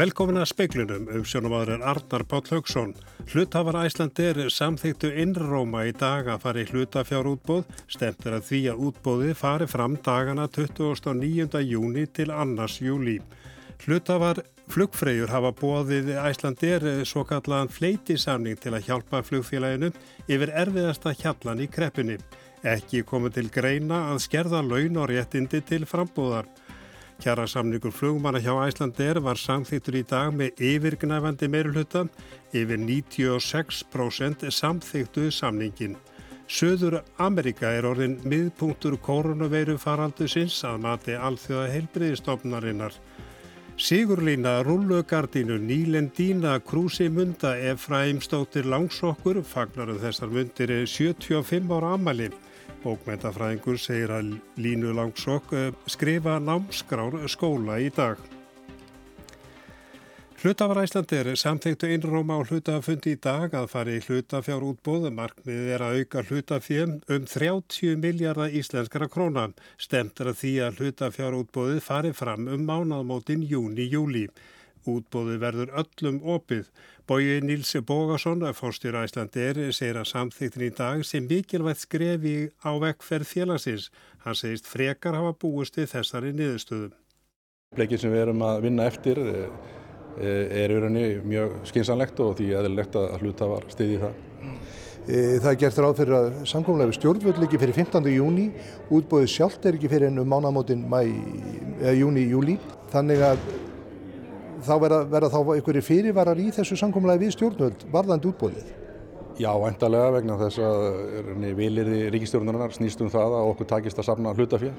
Velkomin að speiklunum um sjónumadur Arnar Páll Haugsson. Hlutafar Æslandir samþýttu innróma í dag að fara í hlutafjárútbóð, stemtir að því að útbóði fari fram dagana 29. júni til annars júli. Hlutafar flugfreyjur hafa bóðið Æslandir svo kallaðan fleitisamning til að hjálpa flugfélaginu yfir erfiðasta hjallan í kreppinni. Ekki komið til greina að skerða laun og réttindi til frambúðar. Kjara samningur flugmanna hjá Æslandir var samþýttur í dag með yfirgnæfandi meirulhuta, yfir 96% samþýttu samningin. Söður Amerika er orðin miðpunktur koronaveiru faraldusins að mati alþjóða heilbriðistofnarinnar. Sigurlína Rúllugardínu Nílendína Krúsi Munda Efraim stóttir langsokkur fagnarum þessar mundir 75 ára amali. Bókmentafræðingur segir að Línu Langsokk eh, skrifa námskrár skóla í dag. Hlutafar Æslandir samþektu innróma á hlutafundi í dag að fari í hlutafjár útbóðu. Markmiðið er að auka hlutafjörn um 30 miljardar íslenskara krónan. Stemtur að því að hlutafjár útbóðu fari fram um mánaðmótin júni-júli. Útbóði verður öllum opið. Bói Níls Bógarsson, fórstjóra Æslandir, segir að samþýttin í dag sem mikilvægt skrefi á vekkferð félagsins. Hann segist frekar hafa búist við þessari niðurstöðum. Bleikið sem við erum að vinna eftir eh, eh, er verið mjög skinsanlegt og því eðlilegt að hluta var stiðið það. Eh, það er gert ráð fyrir að samkómlega við stjórnvöld ekki fyrir 15. júni, útbóðið sjálft er ekki fyrir ennum mánamótin júni-júli. Þannig að þá verða, verða þá einhverju fyrirvarar í þessu samkomlega við stjórnvöld varðandi útbóðið? Já, endalega vegna þess að viljirði ríkistjórnunar snýst um það að okkur takist að safna hlutafér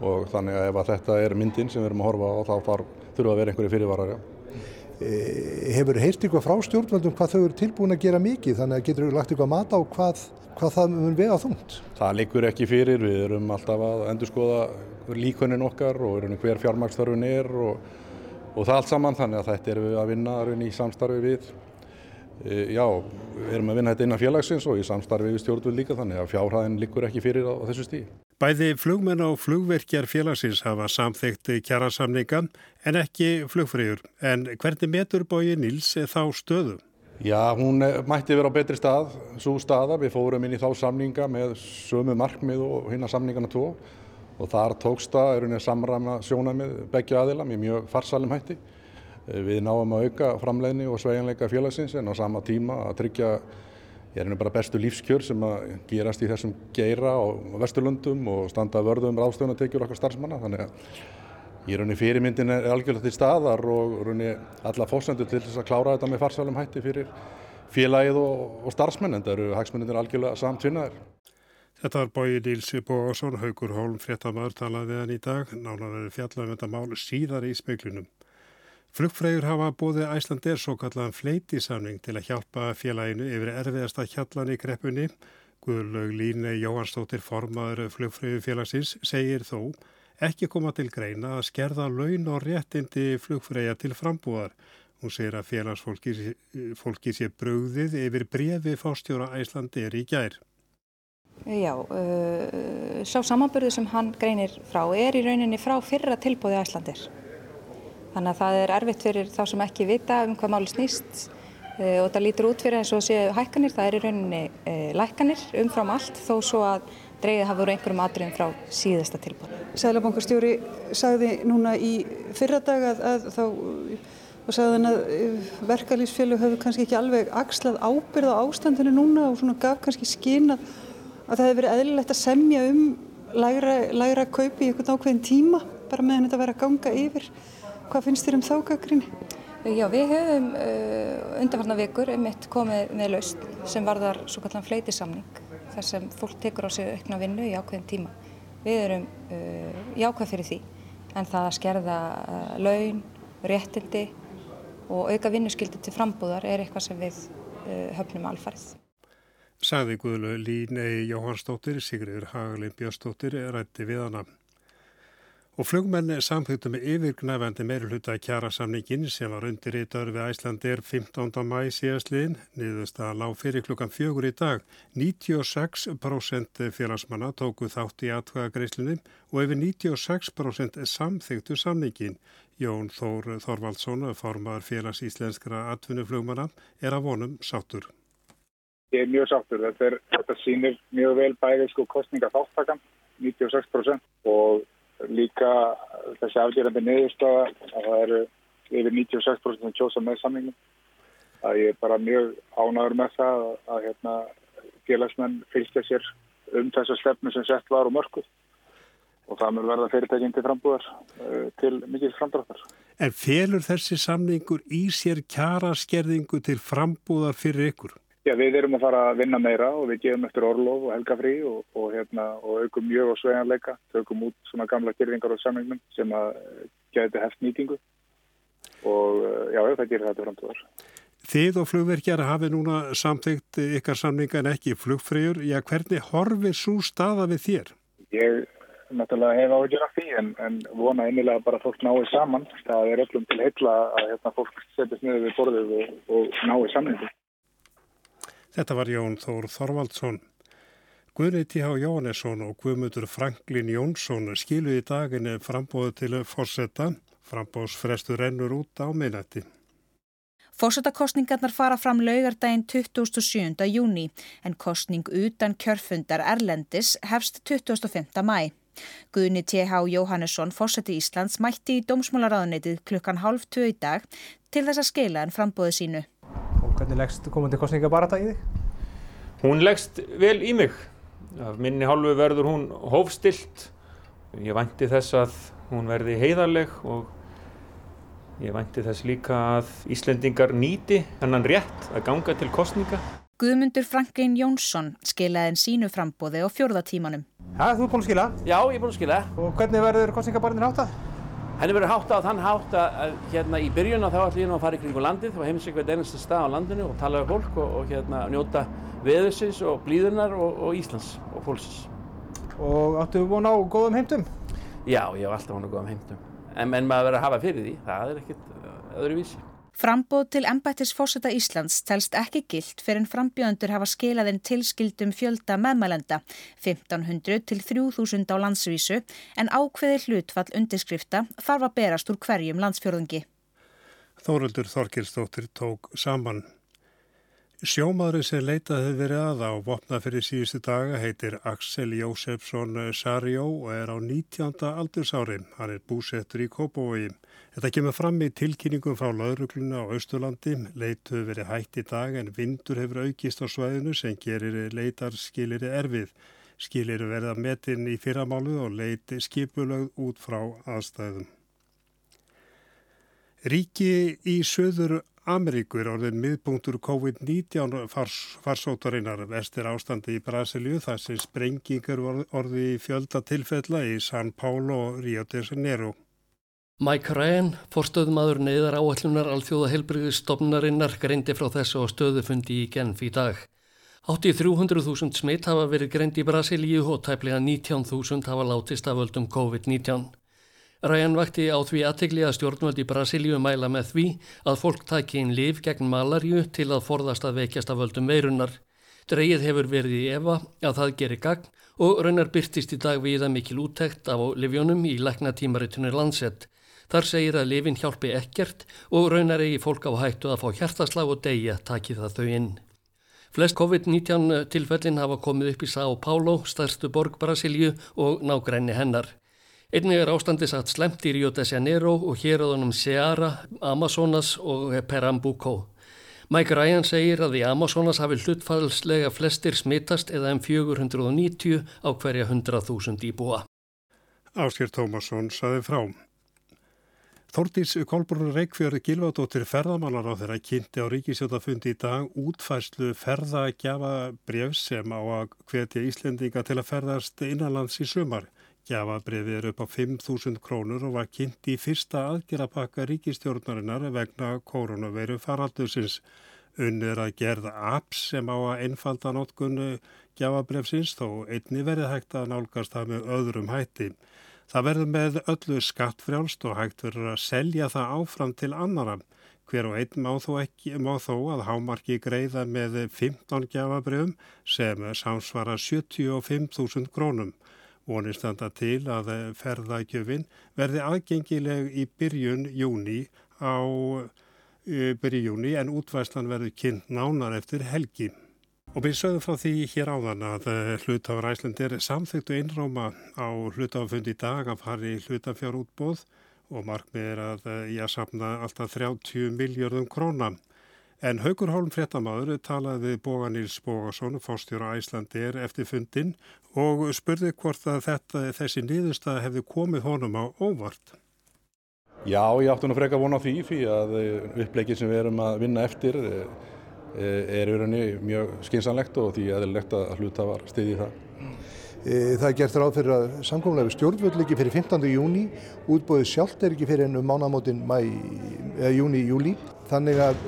og þannig að ef að þetta er myndin sem við erum að horfa á þá þarf, þurfa að vera einhverju fyrirvarar, já. E, hefur heyrt eitthvað frá stjórnvöldum hvað þau eru tilbúin að gera mikið þannig að getur þú lagt eitthvað mat á hvað, hvað það mun vega þúnt? Það likur ekki fyrir, við erum alltaf að endur skoða líkunin okkar og hver fjármaksþörfun er og og það allt saman þannig að þetta erum við að vinna í samstarfi við e, já, við erum að vinna þetta innan félagsins og í samstarfi við stjórnvöld líka þannig að fjárhæðin likur ekki fyrir á, á þessu stíð. Bæði flugmenn og flugverkjar félagsins hafa samþygt kjærasamninga en ekki flugfrýjur. En hvernig metur bóji Nils þá stöðu? Já, hún mætti vera á betri stað, svo staða. Við fórum inn í þá samninga með sömu markmið og hérna samningana tvo og þar tókst það unni samræma sjónamið begja aðila með mjög farsalum hætti. Eh, við náum að auka framleiðni og sveigjanleika félagsins en á sama tíma að tryggja ég er henni bara bestu lífskjör sem að gerast í þessum geira á Vesturlundum og standa vörðum ráðstöðunatekjur okkar starfsmanna þannig að er henni fyrirmyndin er algjörlega til staðar og henni alla fósendur til þess að klára þetta með farsalum hætti fyrir félagið og, og starfsmenn en það eru hagsmenninir algjörlega samtvinnaðir. Þetta var bóið Nílsi Bóasson, Haugur Hólm, fréttamaður talaði hann í dag, nánaður fjallar um þetta mál síðar í speiklunum. Flugfrægur hafa bóðið Æslandir svo kallaðan fleitisamning til að hjálpa félaginu yfir erfiðasta hjallan í kreppunni. Guðlaug Líne Jóhansdóttir formaður flugfrægu félagsins segir þó ekki koma til greina að skerða laun og réttindi flugfræja til frambúðar. Hún segir að félagsfólki sé bröðið yfir brefi fástjóra Æslandir í gær. Já, uh, sá samanbyrðu sem hann greinir frá er í rauninni frá fyrra tilbúði Æslandir. Þannig að það er erfitt fyrir þá sem ekki vita um hvað máli snýst uh, og það lítur út fyrir eins og séu hækkanir, það er í rauninni uh, lækkanir umfram allt þó svo að dreigið hafa voru einhverjum atriðum frá síðasta tilbúði. Sælabankastjóri sagði núna í fyrra dag að, að þá og sagði hann að uh, verkalýsfjölu hefur kannski ekki alveg axlað ábyrð á ástandinu núna og svona gaf kannski skinn að að það hefur verið eðlilegt að semja um lægra, lægra kaupi í einhvern ákveðin tíma bara meðan þetta verið að ganga yfir. Hvað finnst þér um þá gaggrinni? Já, við höfum uh, undanfarnar vikur um eitt komið með laust sem varðar svo kallan fleitisamning þar sem fólk tekur á sig aukna vinnu í ákveðin tíma. Við erum uh, jákvæð fyrir því en það að skerða uh, laun, réttindi og auka vinnuskyldi til frambúðar er eitthvað sem við höfnum alfarið sagði Guðlu Línei Jóhannsdóttir, Sigriður Hagalin Björnsdóttir rætti við hana. Og flugmenni samþýttu með yfirgnæfandi meirulhuta kjærasamningin sem var undir í dörfi Æslandir 15. mæ síðastliðin, niðurst að lág fyrir klukkan fjögur í dag. 96% félagsmanna tóku þátt í atkvæðagreislunum og yfir 96% samþýttu samningin. Jón Þór Þorvaldsson, formar félags íslenskra atvinnuflugmanna, er að vonum sátur. Ég er mjög sáttur. Þetta, er, þetta sýnir mjög vel bæðið sko kostninga þáttakann, 96% og líka þessi afgerandi niðurstaða að það eru yfir 96% kjósa með samlingum. Það er bara mjög ánaður með það að, að hérna, félagsmenn fylgja sér um þessa stefnu sem sett var á mörgu og það mér verða fyrirtækinn til frambúðar uh, til mikil framdráttar. En felur þessi samningur í sér kjara skerðingu til frambúðar fyrir ykkur? Já, við erum að fara að vinna meira og við gefum eftir orlof og helgafrí og, og, hérna, og aukum mjög á sveganleika, tökum út svona gamla kyrfingar á samningnum sem að geti hefst nýtingu og já, það gerir þetta framtíðar. Þið og flugverkjar hafi núna samþygt ykkar samninga en ekki flugfrýjur. Já, hvernig horfir svo staða við þér? Ég náttúrulega hef áhugjur af því en, en vona einnilega bara að fólk náðu saman. Það er öllum til heilla að hérna, fólk setjast niður við borðið og, og náðu samningu. Þetta var Jón Þór Þorvaldsson. Guðni T.H. Jónesson og Guðmutur Franklin Jónsson skiluði daginni frambóðu til fórsetta. Frambóðsfrestu rennur út á minnætti. Fórsetakostningarnar fara fram laugardaginn 27. júni en kostning utan kjörfundar Erlendis hefst 25. mæ. Guðni T.H. Jóhannesson, fórseti Íslands, mætti í Dómsmálaráðunitið klukkan halv tvö í dag til þess að skila en frambóðu sínu. Hvernig leggst komandi kostninga bara það í þig? Hún leggst vel í mig. Af minni hálfu verður hún hófstilt. Ég vænti þess að hún verði heiðarleg og Ég vænti þess líka að Íslendingar nýti hennan rétt að ganga til kostninga. Guðmundur Franklin Jónsson skilaði en sínu frambóði á fjórðatímanum. Já, þú er búinn að skila? Já, ég er búinn að skila. Og hvernig verður kostningabarnir háttað? Henni verður háttað á þann hátt að hérna í byrjun þá ætlum ég nú að fara í kringu landið og heimsækja hvert einasta stað á landinu og tala um fólk og, og hérna njóta veðursins og blíðunar og, og Íslands og fólksins. Og áttu vona á góðum heimtum? Já, ég hef alltaf vona á góðum heimtum en, en maður verður að hafa fyrir því, það er ekkert uh, öðruvísi. Frambóð til embættis fórseta Íslands telst ekki gilt fyrir en frambjöðundur hafa skilaðinn tilskildum fjölda meðmælenda, 1500 til 3000 á landsvísu, en ákveði hlutfall undirskrifta þarf að berast úr hverjum landsfjörðungi. Þóruldur Þorkilstóttir tók saman. Sjómaðurinn sem leitað hefur verið að á vopna fyrir síðustu daga heitir Axel Jósefsson Sarjó og er á 19. aldursári. Hann er búsettur í Kópavogi. Þetta kemur fram í tilkynningum frá laurugluna á Östurlandi. Leit hefur verið hægt í dag en vindur hefur aukist á svæðinu sem gerir leitarskilir erfið. Skilir verða metinn í fyrramálu og leiti skipulögð út frá aðstæðum. Ríki í söður Ameríkur orðin miðpunktur COVID-19 fars, farsótarinnar vestir ástandi í Brasilíu þar sem sprengingar orði í fjölda tilfella í San Paulo og Rio de Janeiro. Mike Ryan, forstöðumadur neyðar áallunar alþjóða helbriðistofnarinnar, greindi frá þessu á stöðufundi í Genf í dag. 8300.000 smitt hafa verið greind í Brasilíu og tæplega 19.000 hafa látist af völdum COVID-19. Ræjan vakti á því aðtegli að stjórnvöld í Brasilíu mæla með því að fólk taki inn liv gegn malarju til að forðast að veikjast af völdum veirunar. Dreigið hefur verið í Eva að það gerir gagn og raunar byrtist í dag viða mikil úttekt af livjónum í lækna tímaritunir landsett. Þar segir að livin hjálpi ekkert og raunar eigi fólk á hættu að fá hjartaslag og deyja taki það þau inn. Flest COVID-19 tilfellin hafa komið upp í São Paulo, stærstu borg Brasilíu og nágræni hennar. Einnig er ástandi satt slemt í Rio de Janeiro og hér á þannum Seara, Amazonas og Pernambuco. Mike Ryan segir að í Amazonas hafi hlutfallslega flestir smittast eða um 490 á hverja 100.000 íbúa. Áskir Tómasson saði frá. Þórtís Kolbrún Reykjörð Gilvardóttir ferðamannar á þeirra kynnti á Ríkisjótafundi í dag útfæslu ferðagjafa brefs sem á að hvetja Íslendinga til að ferðast innanlands í sumar. Gjafabrefið er upp á 5.000 krónur og var kynnt í fyrsta aðgerapakka ríkistjórnarinnar vegna koronaveiru faraldusins. Unnir að gerða apps sem á að einfalda notkunnu gjafabrefsins þó einni verið hægt að nálgast það með öðrum hætti. Það verður með öllu skattfrjálst og hægt verður að selja það áfram til annara. Hver og einn má þó, ekki, má þó að hámarki greiða með 15 gjafabrjöfum sem samsvara 75.000 krónum. Vonist þetta til að ferðagjöfin verði aðgengileg í byrjun júni á byrju júni en útvæslan verður kynnt nánar eftir helgi. Og við sögum frá því hér áðan að hlutafur Æslandir samþyktu innróma á hlutafundi í dag að fari hlutafjárútbóð og markmið er að ég að sapna alltaf 30 miljardum króna. En Haugur Hólm Frettamadur talaði við Boga Níls Bogason, fórstjóra Æslandir eftir fundin og spurði hvort að þetta, þessi niðurstað hefði komið honum á óvart. Já, ég átti nú freka vona á því því að upplegið sem við erum að vinna eftir er í rauninni mjög skinsanlegt og því eðlilegt að hluta var stiðið það. Það er gert ráð fyrir að samkómulega stjórnvöld ekki fyrir 15. júni, útbóðið sjálft er ekki fyrir ennum mánamótin júni-júli, þannig að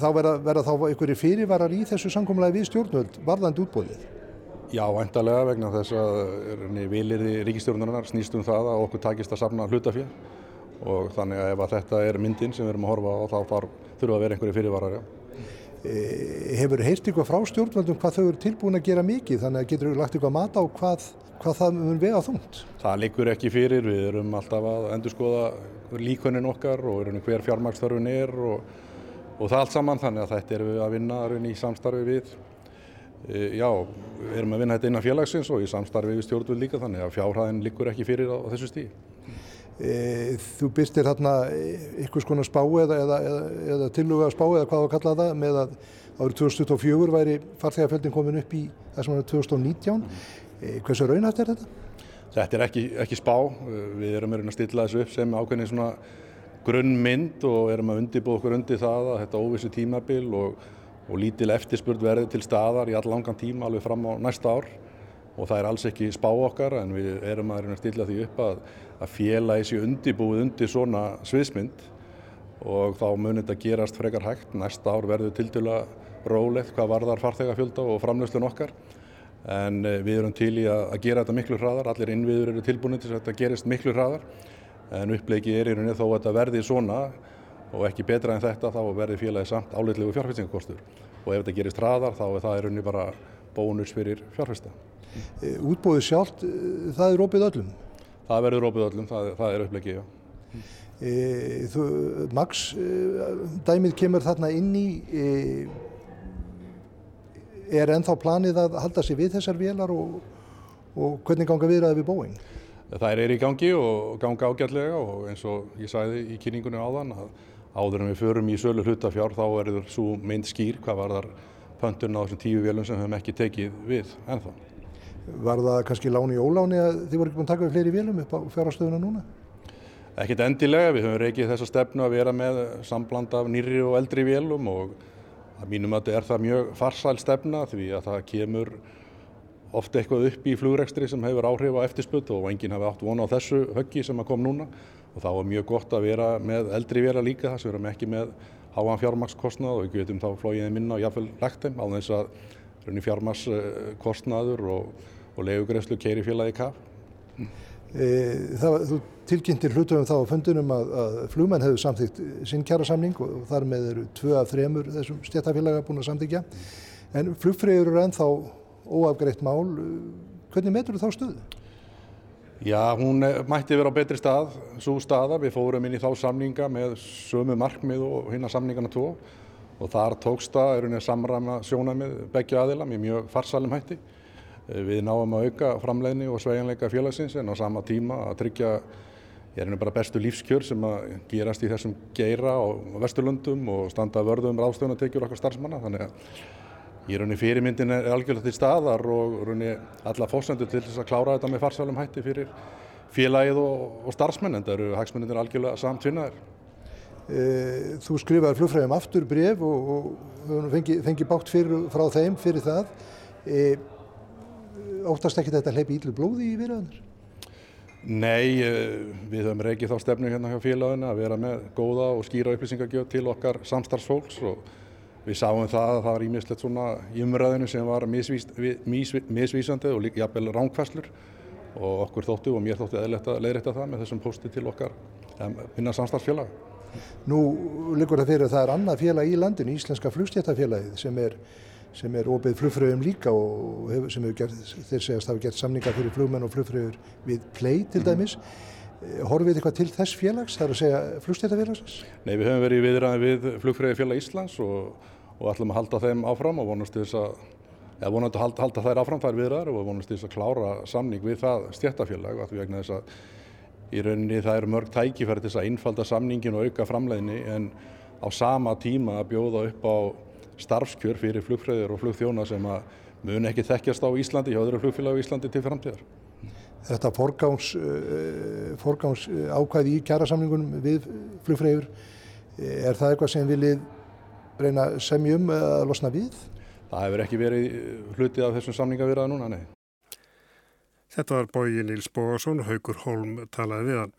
þá verða, verða þá einhverju fyrirvarar í þessu samkómulega við stjórnvöld varðandi útbóðið. Já, endalega vegna þess að vilirði ríkistjórnarinnar snýst um það að okkur takist að safna hlutafér og þannig að ef að þetta er myndin sem við erum að horfa á þá þurfa að vera einhverju fyrirvarar, já. Hefur heyrt eitthvað frá stjórnvöldum hvað þau eru tilbúin að gera mikið þannig að getur við lagt eitthvað mat á hvað, hvað það mun vega þungt? Það likur ekki fyrir, við erum alltaf að endur skoða líkunin okkar og hver fjármagsþörfun er og, og það allt saman þannig að þetta erum við að vinna í samstarfi við. Já, við erum að vinna þetta innan félagsins og í samstarfi við stjórnvöld líka þannig að fjárhæðin likur ekki fyrir á, á þessu stíði. Þú byrstir þarna einhvers konar spá eða, eða, eða, eða tiluga spá eða hvað þú kallaði það með að árið 2024 væri farþegarfjöldin komin upp í sem var 2019. Mm. Hversu raunhæft er þetta? Þetta er ekki, ekki spá. Við erum að stilla þessu upp sem ákveðin svona grunnmynd og erum að undibúða okkur undir það að þetta óvissu tímabil og, og lítil eftirspurð verði til staðar í all langan tíma alveg fram á næsta ár og það er alls ekki spá okkar en við erum að stilla því upp að að félagi sé undibúið undir svona sviðsmynd og þá munir þetta gerast frekar hægt. Næsta ár verður til dæla rólegt hvað varðar farþegafjölda og framlöslun okkar en við erum til í að gera þetta miklu hraðar. Allir innviður eru tilbúinir til að þetta gerist miklu hraðar en upplegið er í rauninni þó að þetta verði svona og ekki betra en þetta þá verði félagi samt áleitlegu fjárfestingakostur og ef þetta gerist hraðar þá er það í rauninni bara bónus fyrir fjárfesta. Útbóðið sjálft, það er opið öllum? Það verður opið öllum, það, það er upplegið, já. E, þú, Max, dæmið kemur þarna inn í, e, er ennþá planið að halda sig við þessar vélar og, og hvernig ganga viðraði við bóing? Það er í gangi og ganga ágætlega og eins og ég sagði í kynningunni áðan að áður en við förum í sölu hlutafjár þá verður svo mynd skýr hvað var þar pöntun á þessum tíu vélum sem við hefum ekki tekið við ennþá. Var það kannski láni og óláni að þið voru ekki búin að taka við fleiri vélum upp á fjárhastöðuna núna? Ekkert endilega, við höfum reykið þessa stefnu að vera með sambland af nýri og eldri vélum og að mínum að þetta er það mjög farsæl stefna því að það kemur ofta eitthvað upp í flugrekstri sem hefur áhrif á eftirspöld og enginn hafi átt vona á þessu höggi sem kom núna og þá er mjög gott að vera með eldri vélar líka þess að við erum ekki með háan fjármagnskostnað og við getum þá flógiðið minna og jáfnveil lagt þeim á þess að fjármagnskostnaður og, og legugreifslu keiri félagi kaf. Það, þú tilkynntir hlutum þá á fundunum að, að flugmenn hefur samþýgt sinn kjara samning og þar með eru tvö af þremur þessum stjættafélaga búin að samþykja. En flugfröður eru ennþá óafgreitt mál. Hvernig metur þú þá stöðu? Já, hún mætti vera á betri stað, svo staða. Við fórum inn í þá samninga með sömu markmið og hinna samningana tvo og þar tókst það, er unni samræma sjónamið begja aðila með mjög farsalum hætti. Við náum að auka framleiðni og sveigjanleika félagsins en á sama tíma að tryggja er henni bara bestu lífskjör sem að gerast í þessum geira á Vesturlundum og standa vörðum ráðstöðunatekjur okkar starfsmanna þannig að er henni fyrirmyndin er algjörlega til staðar og henni alla fósendur til þess að klára þetta með farsalum hætti fyrir félagið og, og starfsmenn en það eru hagsmenninir algjörlega samt finnaðir. Þú skrifaði flugfræðum aftur bref og, og fengi, fengi bátt fyrir, frá þeim fyrir það. E, óttast ekki þetta hleypi íllu blóði í viðræðunar? Nei, við höfum reykið þá stefnu hérna hjá félaginu að vera með góða og skýra upplýsingagjöf til okkar samstarfsfólks og við sáum það að það var ímislegt svona í umræðinu sem var misvís, misvísandi og jafnvel ránkvæslur og okkur þóttu og mér þóttu að leiðrætta það með þessum posti til okkar minna samstarfsfélag. Nú liggur það fyrir að það er annað félag í landinu, Íslenska flugstjættafélagið sem er, sem er opið flugfröðum líka og hef, sem hefur gert, þeir segast hafa gert samningar fyrir flugmenn og flugfröður við play til mhm. dæmis. Mm -hmm. Horfið þið eitthvað til þess félags, það er að segja flugstættafélagsins? Nei, við höfum verið í viðræði við flugfræðifélag Íslands og, og ætlum að halda þeim áfram og vonast þess að, eða vonandi að halda, þær áfram þær viðræðar og vonast þess að klára samning við það stjættafélag að því vegna þess að í rauninni það eru mörg tækifæri til þess að innfalda samningin og auka framleiðinni en á sama tíma að bjóða upp á starfskjör fyrir flugfræðir og flugþjóna sem að mun ekki þekkjast á Íslandi hjá öðru flugfélag á Íslandi til framtíðar þetta forgáns, eh, forgáns ákvæði í kjærasamlingunum við flugfræður. Er það eitthvað sem viljið reyna semjum að losna við? Það hefur ekki verið hlutið af þessum samningavirðað núna, nei. Þetta var bóji Níls Bógarsson, Haugur Holm talaði við hann.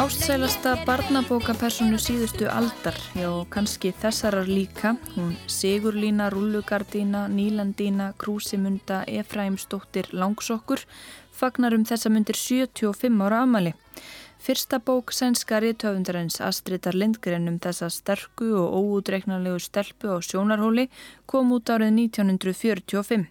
Ástsælasta barnabókapersonu síðustu aldar, já kannski þessarar líka, hún Sigurlína, Rullugardína, Nílandína, Krúsimunda, Efraimsdóttir, Langsokkur, fagnar um þessa myndir 75 ára amali. Fyrsta bók sænska riðtöfundarins Astridar Lindgren um þessa sterku og óútreiknarlegu stelpu á sjónarhóli kom út árið 1945.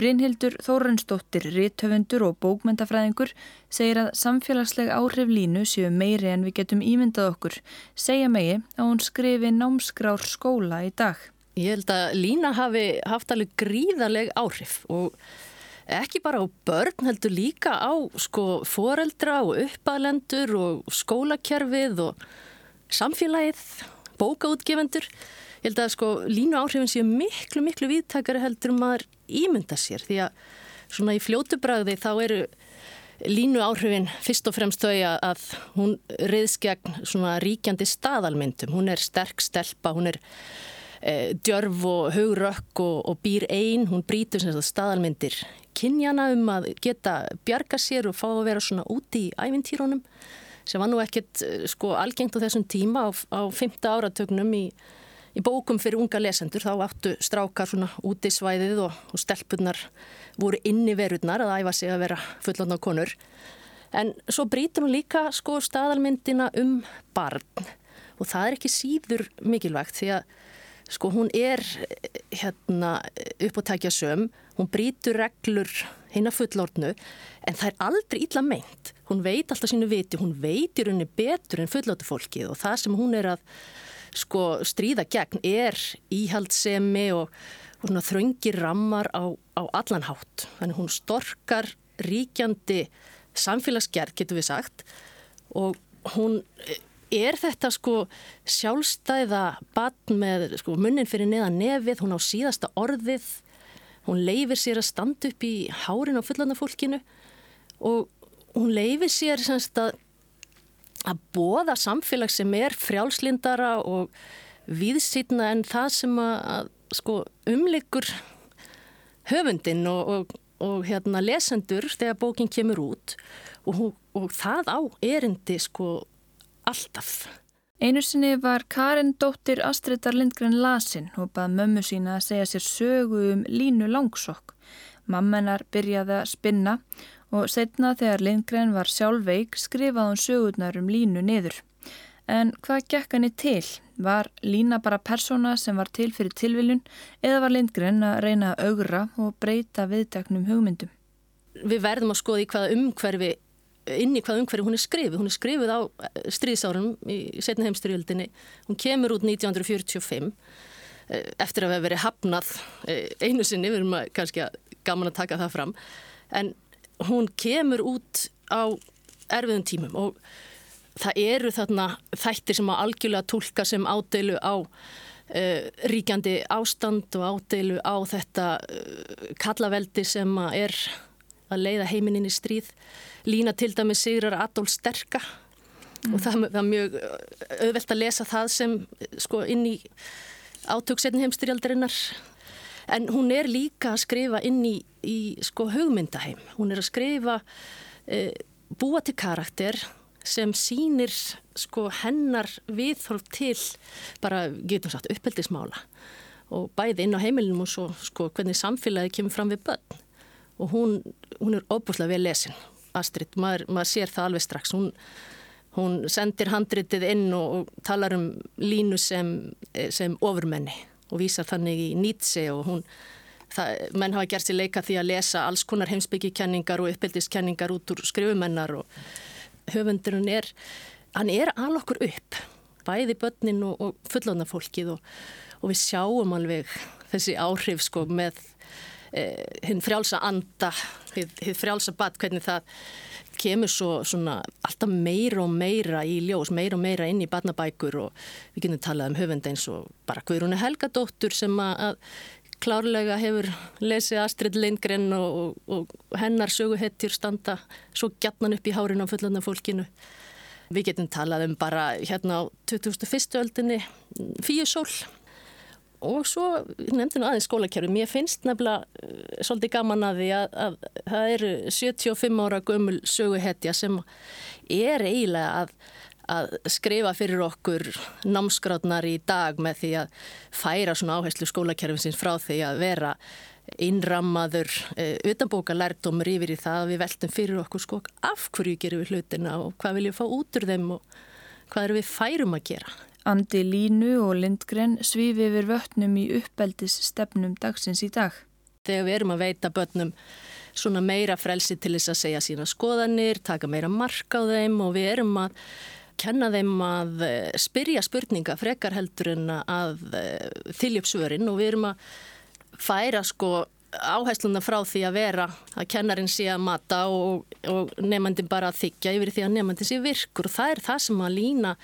Brynhildur Þórensdóttir, ríthöfundur og bókmyndafræðingur segir að samfélagsleg áhrif línu séu meiri en við getum ímyndað okkur. Segja megi að hún skrifi námskrár skóla í dag. Ég held að lína hafi haft alveg gríðaleg áhrif og ekki bara á börn heldur líka á sko foreldra og uppalendur og skólakerfið og samfélagið, bókaútgefendur. Ég held að sko línu áhrifin séu miklu miklu viðtakari heldur maður ímynda sér því að svona í fljótubræði þá eru línu áhrifin fyrst og fremst þau að hún reyðs gegn svona ríkjandi staðalmyndum. Hún er sterk stelpa, hún er e, djörf og haurökk og, og býr einn, hún brítur staðalmyndir kynjana um að geta bjarga sér og fá að vera svona úti í ævintýrónum sem var nú ekkert e, sko algengt á þessum tíma á, á fymta áratögnum í Í bókum fyrir unga lesendur þá áttu strákar svona út í svæðið og, og stelpunar voru inni verurnar að æfa sig að vera fullan á konur. En svo brítur hún líka sko staðalmyndina um barn og það er ekki síður mikilvægt því að sko hún er hérna uppáttækja söm, hún brítur reglur hinn að fullortnu en það er aldrei illa meint. Hún veit alltaf sínu viti, hún veitir henni betur en fullortu fólkið og það sem hún er að sko stríða gegn er íhaldsemi og, og þröngir rammar á, á allan hátt. Þannig hún storkar ríkjandi samfélagsgerð, getur við sagt, og hún er þetta sko sjálfstæða batn með sko, munnin fyrir neða nefið, hún á síðasta orðið, hún leifir sér að standa upp í hárin á fullandafólkinu og hún leifir sér semst að að bóða samfélag sem er frjálslindara og viðsýtna en það sem að, að sko, umleikur höfundin og, og, og hérna, lesendur þegar bókin kemur út og, og það á erindi sko alltaf. Einu sinni var Karin dóttir Astridar Lindgren Lasin og bað mömmu sína að segja sér sögu um línu langsokk. Mammenar byrjaði að spinna og setna þegar Lindgren var sjálfveik skrifaði hún sögurnar um línu niður. En hvað gekk henni til? Var lína bara persóna sem var til fyrir tilviljun eða var Lindgren að reyna að augra og breyta viðdæknum hugmyndum? Við verðum að skoða í hvaða umhverfi, inn í hvaða umhverfi hún er skrifið. Hún er skrifið á stríðsárum í setna heimstyrjöldinni. Hún kemur út 1945 eh, eftir að við hefum verið hafnað eh, einu sinni, við erum að, kannski að gaman að taka það fram. En hún kemur út á erfiðum tímum og það eru þarna þættir sem að algjörlega tólka sem ádeilu á uh, ríkjandi ástand og ádeilu á þetta uh, kallaveldi sem að er að leiða heiminin í stríð. Lína til dæmi sigrar Adolf Sterka mm. og það er mjög auðvelt að lesa það sem sko inn í átöksetni heimstyrjaldarinnar en hún er líka að skrifa inn í í sko hugmyndaheim. Hún er að skrifa, e, búa til karakter sem sínir sko hennar viðhorf til bara, getum sagt, uppeldismála. Og bæði inn á heimilinum og svo sko hvernig samfélagi kemur fram við börn. Og hún, hún er óbúslega vel lesin, Astrid, maður, maður sér það alveg strax, hún, hún sendir handritið inn og, og talar um línu sem, sem ofurmenni og vísar þannig í Nietzsche og hún Það, menn hafa gert sér leika því að lesa alls konar heimsbyggjikenningar og uppbyldiskenningar út úr skrifumennar og höfundurinn er, hann er alveg okkur upp, bæði börnin og, og fullóna fólkið og, og við sjáum alveg þessi áhrif sko með eh, hinn frjálsa anda, hinn frjálsa bad, hvernig það kemur svo svona alltaf meira og meira í ljós, meira og meira inn í barnabækur og við getum talað um höfund eins og bara Guðrúni Helgadóttur sem að klárlega hefur lesið Astrid Lindgren og, og, og hennar söguhetjur standa svo gætnan upp í hárin á fullanda fólkinu. Við getum talað um bara hérna á 2001. öldinni Fíusól og svo nefndinu aðeins skólakerfi. Mér finnst nefnilega uh, svolítið gaman að því að, að það eru 75 ára gömul söguhetja sem er eiginlega að að skrifa fyrir okkur námsgráðnar í dag með því að færa svona áherslu skólakerfinsins frá því að vera innrammaður e, utanbóka lærdomur yfir í það að við veltum fyrir okkur sko af hverju gerum við hlutina og hvað viljum við fá út úr þeim og hvað eru við færum að gera. Andi Línu og Lindgren svífi yfir vötnum í uppeldis stefnum dagsins í dag. Þegar við erum að veita börnum svona meira frelsi til þess að segja sína skoðanir, taka meira mark á þeim og við erum að kenna þeim að eh, spyrja spurninga frekar heldur en að eh, þylja upp svörin og við erum að færa sko áhæsluna frá því að vera að kennarin sé að mata og, og nefnandin bara að þykja yfir því að nefnandin sé virkur og það er það sem að Lína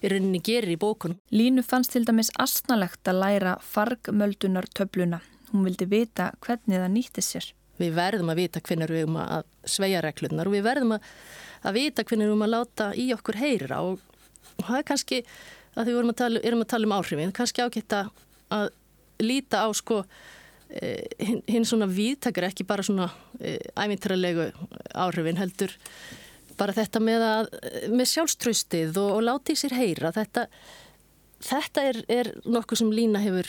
í rauninni gerir í bókunum. Línu fannst til dæmis asnalegt að læra fargmöldunar töfluna. Hún vildi vita hvernig það nýtti sér. Við verðum að vita hvernig við erum að sveia reglunar og við verðum að að vita hvernig við erum að láta í okkur heyra og, og það er kannski að því við að tala, erum að tala um áhrifin, kannski ágætt að líta á sko hinn hin svona viðtakar ekki bara svona e, ævintralegu áhrifin heldur bara þetta með, að, með sjálfströstið og, og láti sér heyra. Þetta, þetta er, er nokkuð sem Lína hefur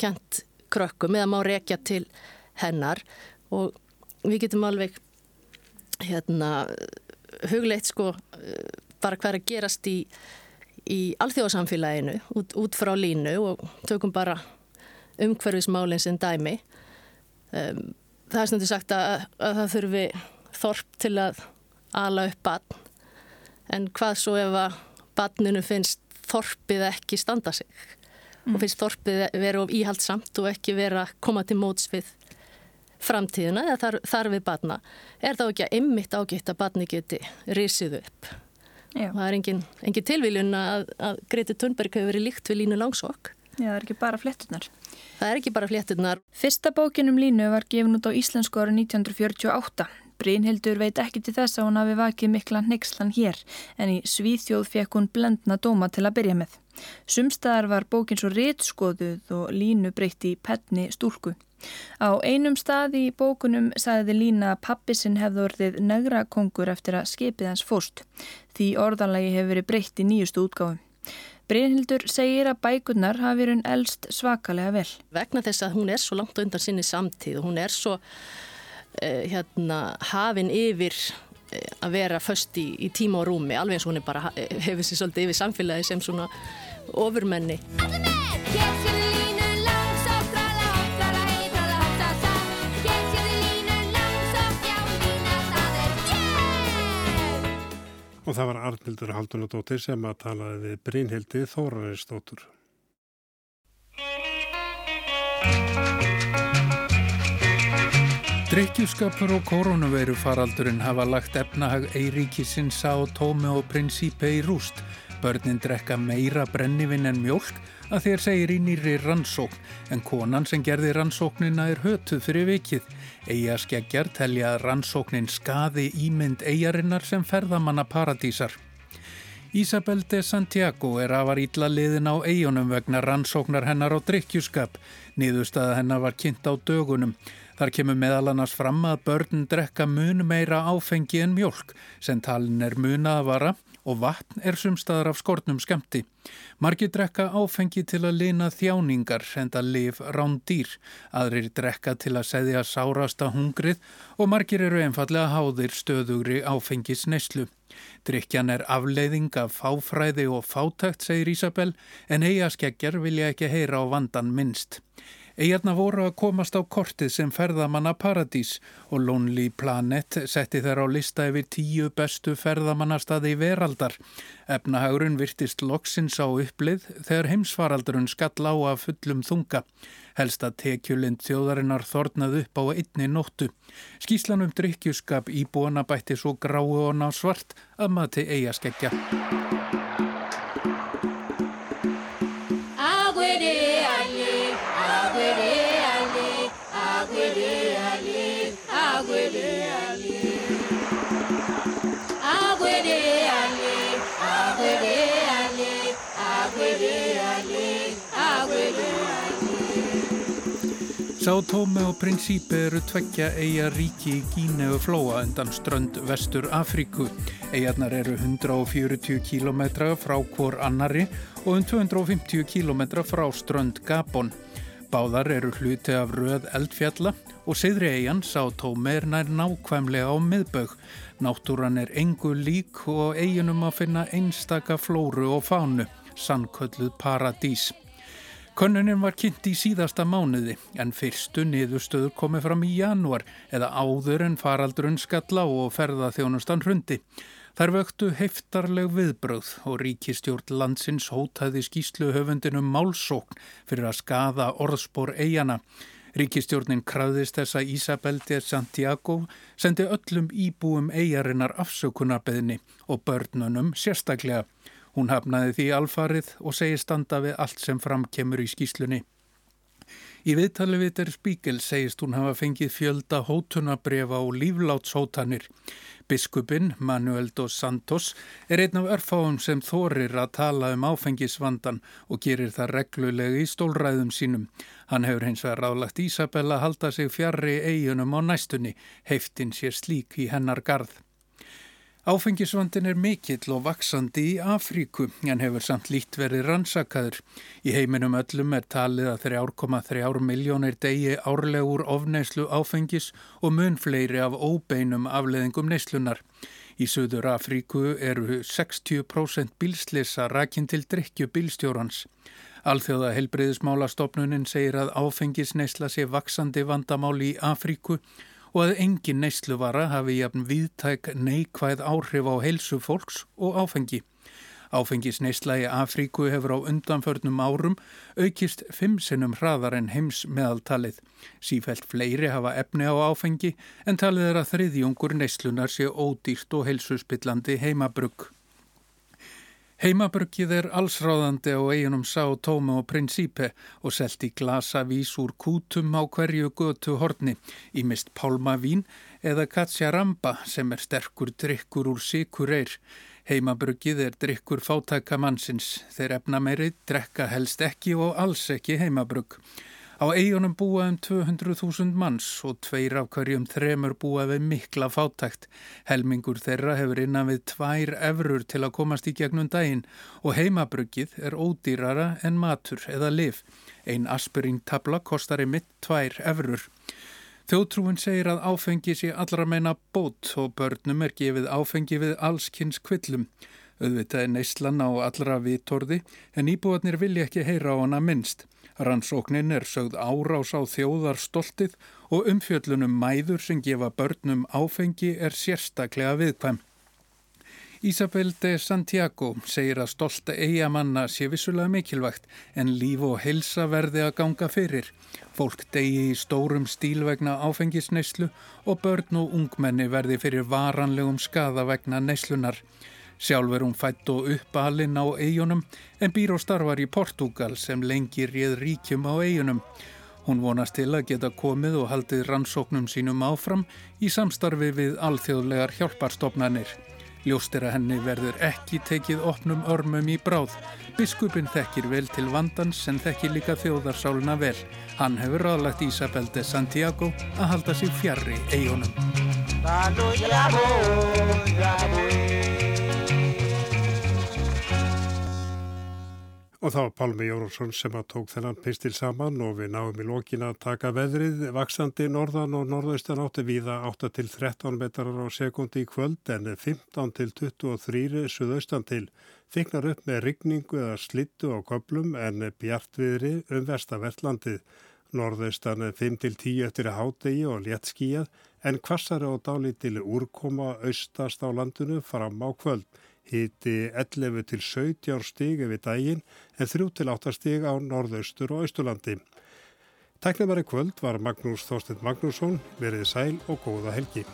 kent krökkum eða má rekja til hennar. Og við getum alveg hérna hugleitt sko bara hvað er að gerast í, í alþjóðsamfélaginu út, út frá línu og tökum bara umhverfismálinn sem dæmi. Um, það er stundu sagt að, að það þurfi þorp til að ala upp badn en hvað svo ef að badninu finnst þorpið ekki standa sig mm. og finnst þorpið vera of íhaldsamt og ekki vera koma til móts við framtíðina eða þar, þar við batna er þá ekki að ymmit ágitt að batni geti risið upp Já. og það er engin, engin tilvíljun að, að Greti Thunberg hefur verið líkt við Línu Langsók Já, það er ekki bara fléttunar Það er ekki bara fléttunar Fyrsta bókinum Línu var gefin út á íslensku ára 1948 Brynhildur veit ekki til þess að hún hafi vakið mikla neykslan hér en í Svíþjóð fekk hún blendna dóma til að byrja með. Sumstaðar var bókin svo rétskoðuð og Línu breytti penni stúlku. Á einum stað í bókunum sagði Lína að pappi sinn hefði orðið negra kongur eftir að skipið hans fórst. Því orðanlagi hefur verið breytt í nýjustu útgáfu. Brynhildur segir að bækurnar hafi verið elst svakalega vel. Vegna þess að hún er svo langt undan sinni samtíð og hún er svo eh, hérna, hafin yfir eh, að vera först í, í tíma og rúmi, alveg eins og hún er bara hefur sér svolítið yfir samfélagi sem svona ofurmenni. Og það var Arnildur Haldunadóttir sem að talaði við Brynhildi Þóraristóttur. Drikkjuskapur og koronaveiru faraldurinn hafa lagt efnahag Eiríkisins á tómi og prinsípe í rúst. Börnin drekka meira brennivinn en mjölk að þér segir í nýri rannsókn en konan sem gerði rannsóknina er hötuð fyrir vikið. Eigaskeggjar telja að rannsóknin skaði ímynd eigarinnar sem ferðamanna paradísar. Isabel de Santiago er afar ítla liðin á eigunum vegna rannsóknar hennar á drikkjuskap. Niðurstaða hennar var kynnt á dögunum. Þar kemur meðal annars fram að börn drekka mun meira áfengi en mjölk sem talin er muna að vara og vatn er sumstaðar af skortnum skemmti. Margir drekka áfengi til að lina þjáningar enda liv rándýr. Aðrir drekka til að segja sárasta hungrið og margir eru einfallega háðir stöðugri áfengis neyslu. Drykjan er afleiðing af fáfræði og fátækt, segir Ísabel, en eigaskeggjar vilja ekki heyra á vandan minnst. Egarna voru að komast á kortið sem ferðamanna paradís og Lonely Planet setti þeir á lista yfir tíu bestu ferðamannastaði veraldar. Efnahagurinn virtist loksins á upplið þegar heimsfaraldurinn skall á að fullum þunga. Helsta tekjulind þjóðarinnar þornað upp á einni nóttu. Skíslan um drikkjuskap íbúana bætti svo gráu og ná svart að mati eigaskeggja. Sá Tómi og Prinsípi eru tveggja eiga ríki í Gíneu flóa undan strönd vestur Afríku. Eigarnar eru 140 km frá hvor annari og um 250 km frá strönd Gabon. Báðar eru hluti af röð eldfjalla og siðri eigin sá Tómi er nær nákvæmlega á miðbögg. Náttúran er engu lík og eiginum að finna einstaka flóru og fánu, sannkölluð paradís. Könnunin var kynnt í síðasta mánuði en fyrstu niðurstöður komið fram í janúar eða áður en faraldurinn skalla og ferða þjónustan hrundi. Þar vöktu heftarleg viðbröð og ríkistjórn landsins hótaði skýslu höfundinum málsókn fyrir að skada orðspor eigana. Ríkistjórnin krafðist þessa Isabel de Santiago sendi öllum íbúum eigarinnar afsökunarbeðni og börnunum sérstaklega. Hún hafnaði því alfarið og segi standa við allt sem framkemur í skýslunni. Í viðtali við der Spíkel segist hún hafa fengið fjölda hótunabrefa og líflátshótanir. Biskupin, Manuel dos Santos, er einn af örfáum sem þorir að tala um áfengisvandan og gerir það reglulega í stólræðum sínum. Hann hefur hins vegar ráðlagt Ísabella að halda sig fjarrri eigunum á næstunni, heiftin sér slík í hennar garð. Áfengisvandin er mikill og vaksandi í Afríku en hefur samt lít verið rannsakaður. Í heiminum öllum er talið að 3,3 miljónir degi árlegur ofneislu áfengis og mun fleiri af óbeinum afleðingum neislunar. Í Suður Afríku eru 60% bílslisa rækinn til drikju bílstjórans. Alþjóða helbreyðismála stopnunin segir að áfengisneisla sé vaksandi vandamál í Afríku og að engin neysluvara hafi jafn viðtæk neikvæð áhrif á heilsu fólks og áfengi. Áfengisneysla í Afríku hefur á undanförnum árum aukist fimm sinnum hraðar en heims meðaltalið. Sífælt fleiri hafa efni á áfengi en talið er að þriðjungur neyslunar sé ódýrt og heilsuspillandi heimabrugg. Heimabruggið er allsráðandi á eiginum Sá Tómi og Prinsípe og selt í glasa vís úr kútum á hverju götu horni, í mist pálmavín eða katsjaramba sem er sterkur drikkur úr sikur eir. Heimabruggið er drikkur fátæka mannsins, þeir efna meiri drekka helst ekki og alls ekki heimabrugg. Á eigunum búa um 200.000 manns og tveir af hverjum þremur búa við mikla fátækt. Helmingur þeirra hefur innan við tvær efrur til að komast í gegnum daginn og heimabruggið er ódýrara en matur eða liv. Ein aspirintabla kostar í mitt tvær efrur. Þjóðtrúin segir að áfengi sé allra meina bót og börnum er gefið áfengi við allskynns kvillum. Auðvitað er neyslan á allra vitorði en íbúarnir vilja ekki heyra á hana minnst. Rannsóknin er sögð árás á þjóðarstoltið og umfjöllunum mæður sem gefa börnum áfengi er sérstaklega viðkvæm. Isabel de Santiago segir að stolta eigamanna sé vissulega mikilvægt en líf og helsa verði að ganga fyrir. Fólk degi í stórum stíl vegna áfengisneyslu og börn og ungmenni verði fyrir varanlegum skada vegna neyslunar. Sjálf er hún fætt og uppalinn á eigunum en býr og starfar í Portugal sem lengi réð ríkjum á eigunum. Hún vonast til að geta komið og haldið rannsóknum sínum áfram í samstarfi við alþjóðlegar hjálparstofnanir. Ljóst er að henni verður ekki tekið opnum örmum í bráð. Biskupin þekkir vel til vandans en þekkir líka þjóðarsáluna vel. Hann hefur ráðlagt Isabel de Santiago að halda sig fjarrri eigunum. Og það var Pálmi Jórónsson sem að tók þennan pistil saman og við náum í lókin að taka veðrið, vaksandi norðan og norðaustan átti viða 8 til 13 metrar á sekundi í kvöld en 15 til 23 suðaustan til. Þignar upp með rigningu eða slittu á köplum en bjartviðri um vestavertlandið. Norðaustan 5 til 10 eftir að hádegi og léttskíjað en kvassari og dálítil úrkoma austast á landinu fram á kvöld. Hiti 11 til 17 stig yfir daginn en 3 til 8 stig á norðaustur og austurlandi. Tæknumari kvöld var Magnús Þorstein Magnússon, verið sæl og góða helgi.